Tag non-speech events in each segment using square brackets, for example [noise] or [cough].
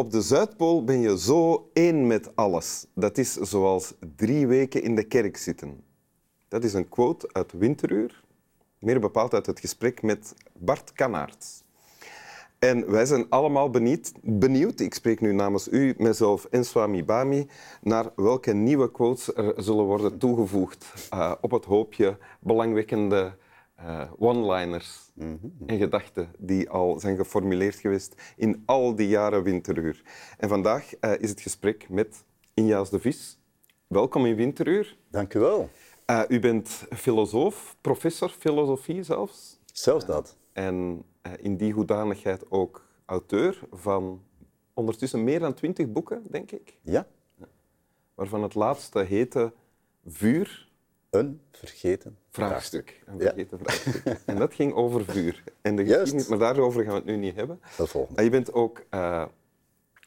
Op de Zuidpool ben je zo één met alles. Dat is zoals drie weken in de kerk zitten. Dat is een quote uit Winteruur, meer bepaald uit het gesprek met Bart Kanaerts. En wij zijn allemaal benieuwd, ik spreek nu namens u, mezelf en Swami Bami, naar welke nieuwe quotes er zullen worden toegevoegd uh, op het hoopje belangwekkende uh, one-liners en gedachten die al zijn geformuleerd geweest in al die jaren winteruur. En vandaag uh, is het gesprek met Injaas de Vis. Welkom in Winteruur. Dank u wel. Uh, u bent filosoof, professor filosofie zelfs. Zelfs dat. en in die hoedanigheid ook auteur van ondertussen meer dan twintig boeken, denk ik. Ja. Waarvan het laatste heette Vuur, een vergeten vraagstuk. Een vergeten ja. vraagstuk. En dat ging over vuur. En de geschiedenis, maar daarover gaan we het nu niet hebben. Dat volgende. Je bent ook uh,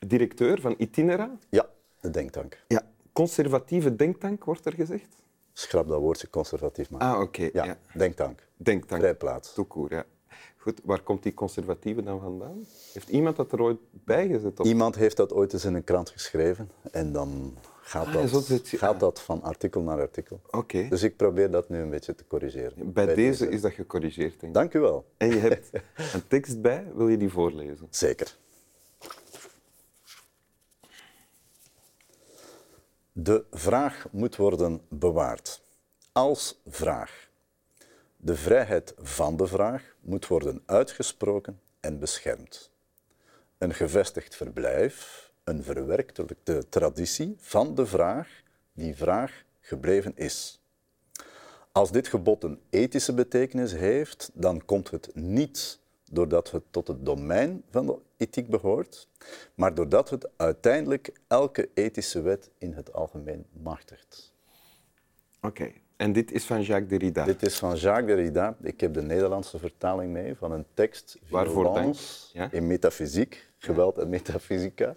directeur van Itinera. Ja, de denktank. Ja, conservatieve denktank wordt er gezegd. Schrap dat woordje conservatief maar. Ah, oké. Okay. Ja, ja, denktank. Denktank. Vrijplaats. Toekoer, ja. Goed, waar komt die conservatieve dan vandaan? Heeft iemand dat er ooit bij gezet? Of? Iemand heeft dat ooit eens in een krant geschreven en dan gaat, Ah, dat, gaat dat van artikel naar artikel. Oké. Dus ik probeer dat nu een beetje te corrigeren. Bij, deze is dat gecorrigeerd, denk ik. Dank u wel. En je hebt [laughs] een tekst bij, wil je die voorlezen? Zeker. De vraag moet worden bewaard. Als vraag. De vrijheid van de vraag moet worden uitgesproken en beschermd. Een gevestigd verblijf, een verwerkelijkte traditie van de vraag die vraag gebleven is. Als dit gebod een ethische betekenis heeft, dan komt het niet doordat het tot het domein van de ethiek behoort, maar doordat het uiteindelijk elke ethische wet in het algemeen machtigt. Oké. En dit is van Jacques Derrida. Dit is van Jacques Derrida. Ik heb de Nederlandse vertaling mee van een tekst. Violence Ja. in metafysiek, geweld en metafysica.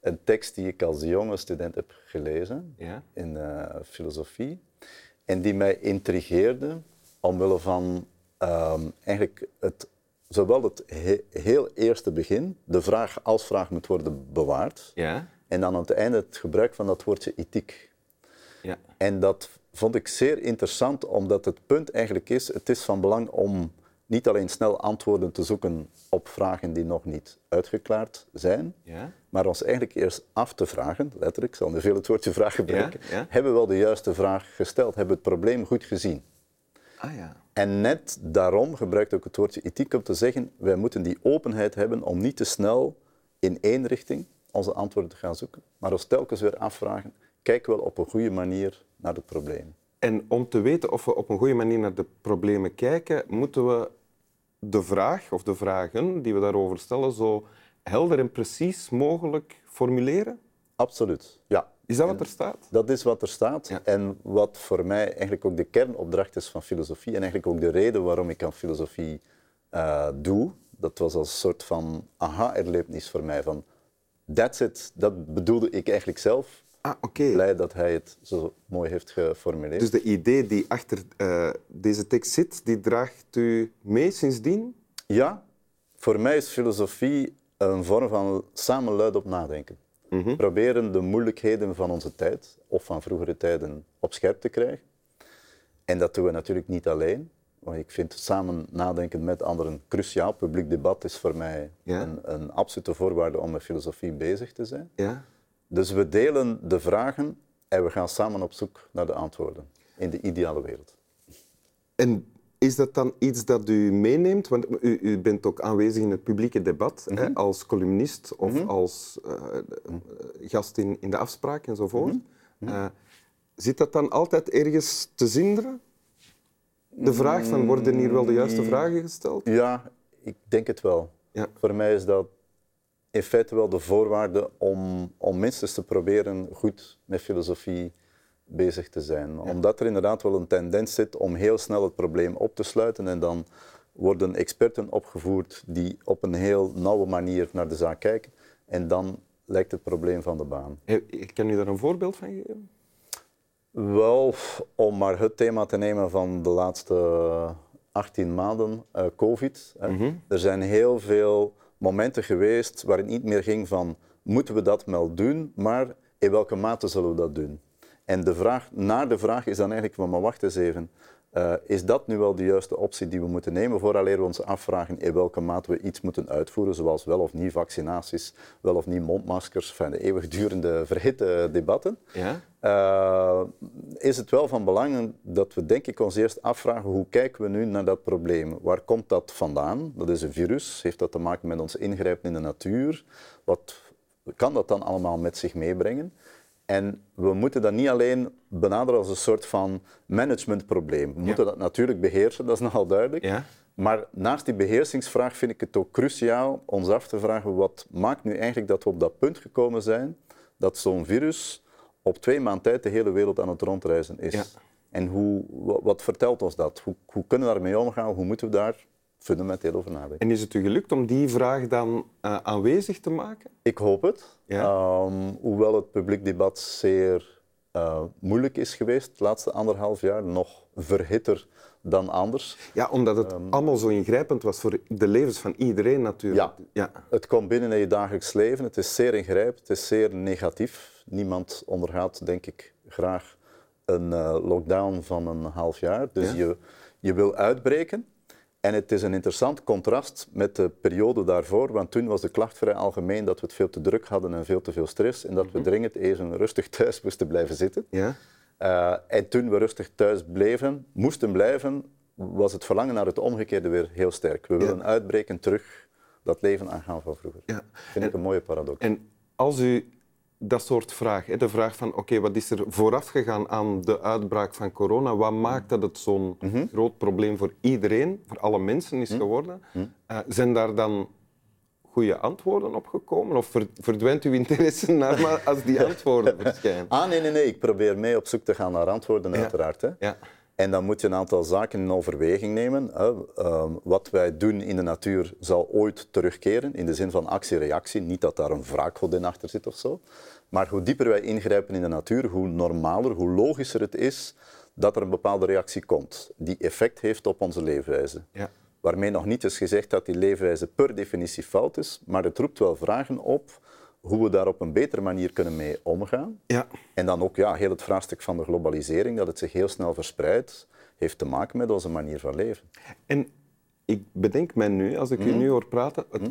Een tekst die ik als jonge student heb gelezen Ja. in eh, filosofie en die mij intrigeerde omwille van ehm, eigenlijk het, zowel het he- heel eerste begin, de vraag als vraag moet worden bewaard, Ja? en dan aan het einde het gebruik van dat woordje ethiek. Ja. En dat vond ik zeer interessant, omdat het punt eigenlijk is, het is van belang om niet alleen snel antwoorden te zoeken op vragen die nog niet uitgeklaard zijn, Ja? maar ons eigenlijk eerst af te vragen, letterlijk, ik zal nu veel het woordje vraag gebruiken, Ja, ja. hebben we wel de juiste vraag gesteld, hebben we het probleem goed gezien? Ah ja. En net daarom gebruikt ook het woordje ethiek om te zeggen, wij moeten die openheid hebben om niet te snel in één richting onze antwoorden te gaan zoeken, maar ons telkens weer afvragen, kijken we wel op een goede manier naar het probleem? En om te weten of we op een goede manier naar de problemen kijken, moeten we de vraag of de vragen die we daarover stellen zo helder en precies mogelijk formuleren. Absoluut, ja. Is dat wat er staat? Dat is wat er staat. Ja. En wat voor mij eigenlijk ook de kernopdracht is van filosofie en eigenlijk ook de reden waarom ik aan filosofie eh, doe, dat was als een soort van aha-erlevenis voor mij. Van, that's it, dat bedoelde ik eigenlijk zelf. Ah, oké. Blij dat hij het zo mooi heeft geformuleerd. Dus de idee die achter eh, deze tekst zit, die draagt u mee sindsdien? Ja, voor mij is filosofie een vorm van samen luidop nadenken. Proberen de moeilijkheden van onze tijd of van vroegere tijden op scherp te krijgen. En dat doen we natuurlijk niet alleen. Want ik vind samen nadenken met anderen cruciaal. Publiek debat is voor mij Ja. een, een absolute voorwaarde om met filosofie bezig te zijn. Ja. Dus we delen de vragen en we gaan samen op zoek naar de antwoorden in de ideale wereld. En is dat dan iets dat u meeneemt? Want u, u bent ook aanwezig in het publieke debat hè, als columnist of als eh, eh, gast in, in de afspraak enzovoort. Eh, zit dat dan altijd ergens te zinderen? De vraag van, worden hier wel de juiste vragen gesteld? Ja, ik denk het wel. Ja. Voor mij is dat in feite wel de voorwaarde om, om minstens te proberen goed met filosofie bezig te zijn. Omdat er inderdaad wel een tendens zit om heel snel het probleem op te sluiten en dan worden experten opgevoerd die op een heel nauwe manier naar de zaak kijken en dan lijkt het probleem van de baan. Kan u daar een voorbeeld van geven? Wel, om maar het thema te nemen van de laatste 18 maanden, eh, COVID. Hè. Er zijn heel veel momenten geweest waarin het niet meer ging van moeten we dat wel doen, maar in welke mate zullen we dat doen? En de vraag naar de vraag is dan eigenlijk, van, maar wacht eens even, uh, is dat nu wel de juiste optie die we moeten nemen vooraleer we ons afvragen in welke mate we iets moeten uitvoeren, zoals wel of niet vaccinaties, wel of niet mondmaskers, van de eeuwigdurende verhitte debatten? Ja? Uh, is het wel van belang dat we denk ik ons eerst afvragen hoe kijken we nu naar dat probleem? Waar komt dat vandaan? Dat is een virus. Heeft dat te maken met ons ingrijpen in de natuur? Wat kan dat dan allemaal met zich meebrengen? En we moeten dat niet alleen benaderen als een soort van managementprobleem. We moeten dat natuurlijk beheersen, dat is nogal duidelijk. Ja. Maar naast die beheersingsvraag vind ik het ook cruciaal ons af te vragen wat maakt nu eigenlijk dat we op dat punt gekomen zijn dat zo'n virus op twee maanden tijd de hele wereld aan het rondreizen is. Ja. En hoe, wat vertelt ons dat? Hoe, hoe kunnen we daarmee omgaan? Hoe moeten we daar fundamenteel over nadenken. En is het u gelukt om die vraag dan uh, aanwezig te maken? Ik hoop het. Ja. Um, hoewel het publiek debat zeer uh, moeilijk is geweest de laatste anderhalf jaar, nog verhitter dan anders. Ja, omdat het um, allemaal zo ingrijpend was voor de levens van iedereen natuurlijk. Ja, ja, het komt binnen in je dagelijks leven. Het is zeer ingrijpend, het is zeer negatief. Niemand ondergaat, denk ik, graag een uh, lockdown van een half jaar. Dus ja? je, je wil uitbreken. En het is een interessant contrast met de periode daarvoor, want toen was de klacht vrij algemeen dat we het veel te druk hadden en veel te veel stress en dat we mhm. dringend even rustig [laughs] thuis moesten blijven zitten. Ja. Uh, en toen we rustig thuis bleven, moesten blijven, was het verlangen naar het omgekeerde weer heel sterk. We willen uitbreken terug dat leven aangaan van vroeger. Ja. Vind ik een mooie paradox. En als u dat soort vraag. Hè? De vraag van, oké, wat is er vooraf gegaan aan de uitbraak van corona? Wat maakt dat het zo'n mhm. groot probleem voor iedereen, voor alle mensen is mhm. geworden? Mhm. Eh, zijn daar dan goede antwoorden op gekomen? Of verdwijnt uw interesse [laughs] naar als die antwoorden [laughs] verschijnen? Ah, nee, nee, nee. Ik probeer mee op zoek te gaan naar antwoorden, uiteraard. Hè? Ja. En dan moet je een aantal zaken in overweging nemen. Ehm, wat wij doen in de natuur zal ooit terugkeren, in de zin van actie-reactie. Niet dat daar een wraakgod achter zit of zo. Maar hoe dieper wij ingrijpen in de natuur, hoe normaler, hoe logischer het is dat er een bepaalde reactie komt, die effect heeft op onze leefwijze. Ja. Waarmee nog niet is gezegd dat die leefwijze per definitie fout is, maar het roept wel vragen op hoe we daar op een betere manier kunnen mee omgaan. Ja. En dan ook ja, heel het vraagstuk van de globalisering, dat het zich heel snel verspreidt, heeft te maken met onze manier van leven. En ik bedenk mij nu, als ik u mhm. nu hoor praten, het, mhm.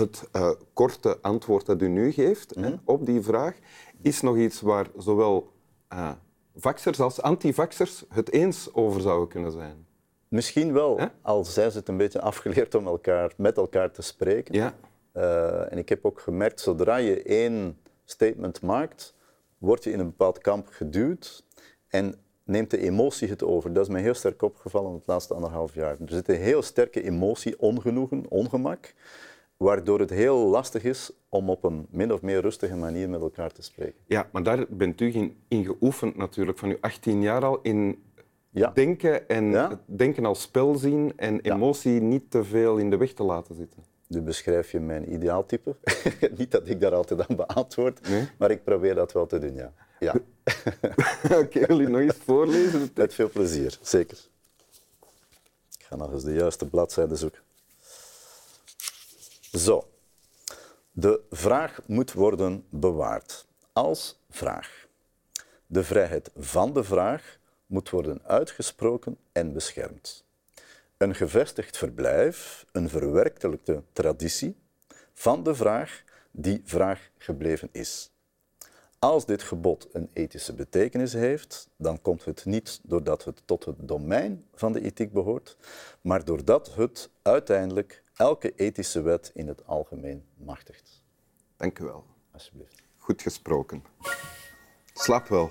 het uh, korte antwoord dat u nu geeft hè, mhm. op die vraag, is nog iets waar zowel uh, vaxers als antivaxers het eens over zouden kunnen zijn. Misschien wel, al zijn ze het een beetje afgeleerd om elkaar, met elkaar te spreken. Ja. Uh, en ik heb ook gemerkt, zodra je één statement maakt, word je in een bepaald kamp geduwd en neemt de emotie het over. Dat is mij heel sterk opgevallen in het laatste anderhalf jaar. Er zit een heel sterke emotie, ongenoegen, ongemak, waardoor het heel lastig is om op een min of meer rustige manier met elkaar te spreken. Ja, maar daar bent u in geoefend natuurlijk, van uw 18 jaar al, in ja. denken en denken als spel zien en emotie niet te veel in de weg te laten zitten. Nu beschrijf je mijn ideaaltype. [laughs] Niet dat ik daar altijd aan beantwoord, maar ik probeer dat wel te doen, ja. ja. [laughs] Oké, wil je nog eens voorlezen? [laughs] Met veel plezier, zeker. Ik ga nog eens de juiste bladzijde zoeken. Zo. De vraag moet worden bewaard als vraag. De vrijheid van de vraag moet worden uitgesproken en beschermd een gevestigd verblijf, een verwerkelijkte traditie van de vraag die vraag gebleven is. Als dit gebod een ethische betekenis heeft, dan komt het niet doordat het tot het domein van de ethiek behoort, maar doordat het uiteindelijk elke ethische wet in het algemeen machtigt. Dank u wel. Alsjeblieft. Goed gesproken. Slaap wel.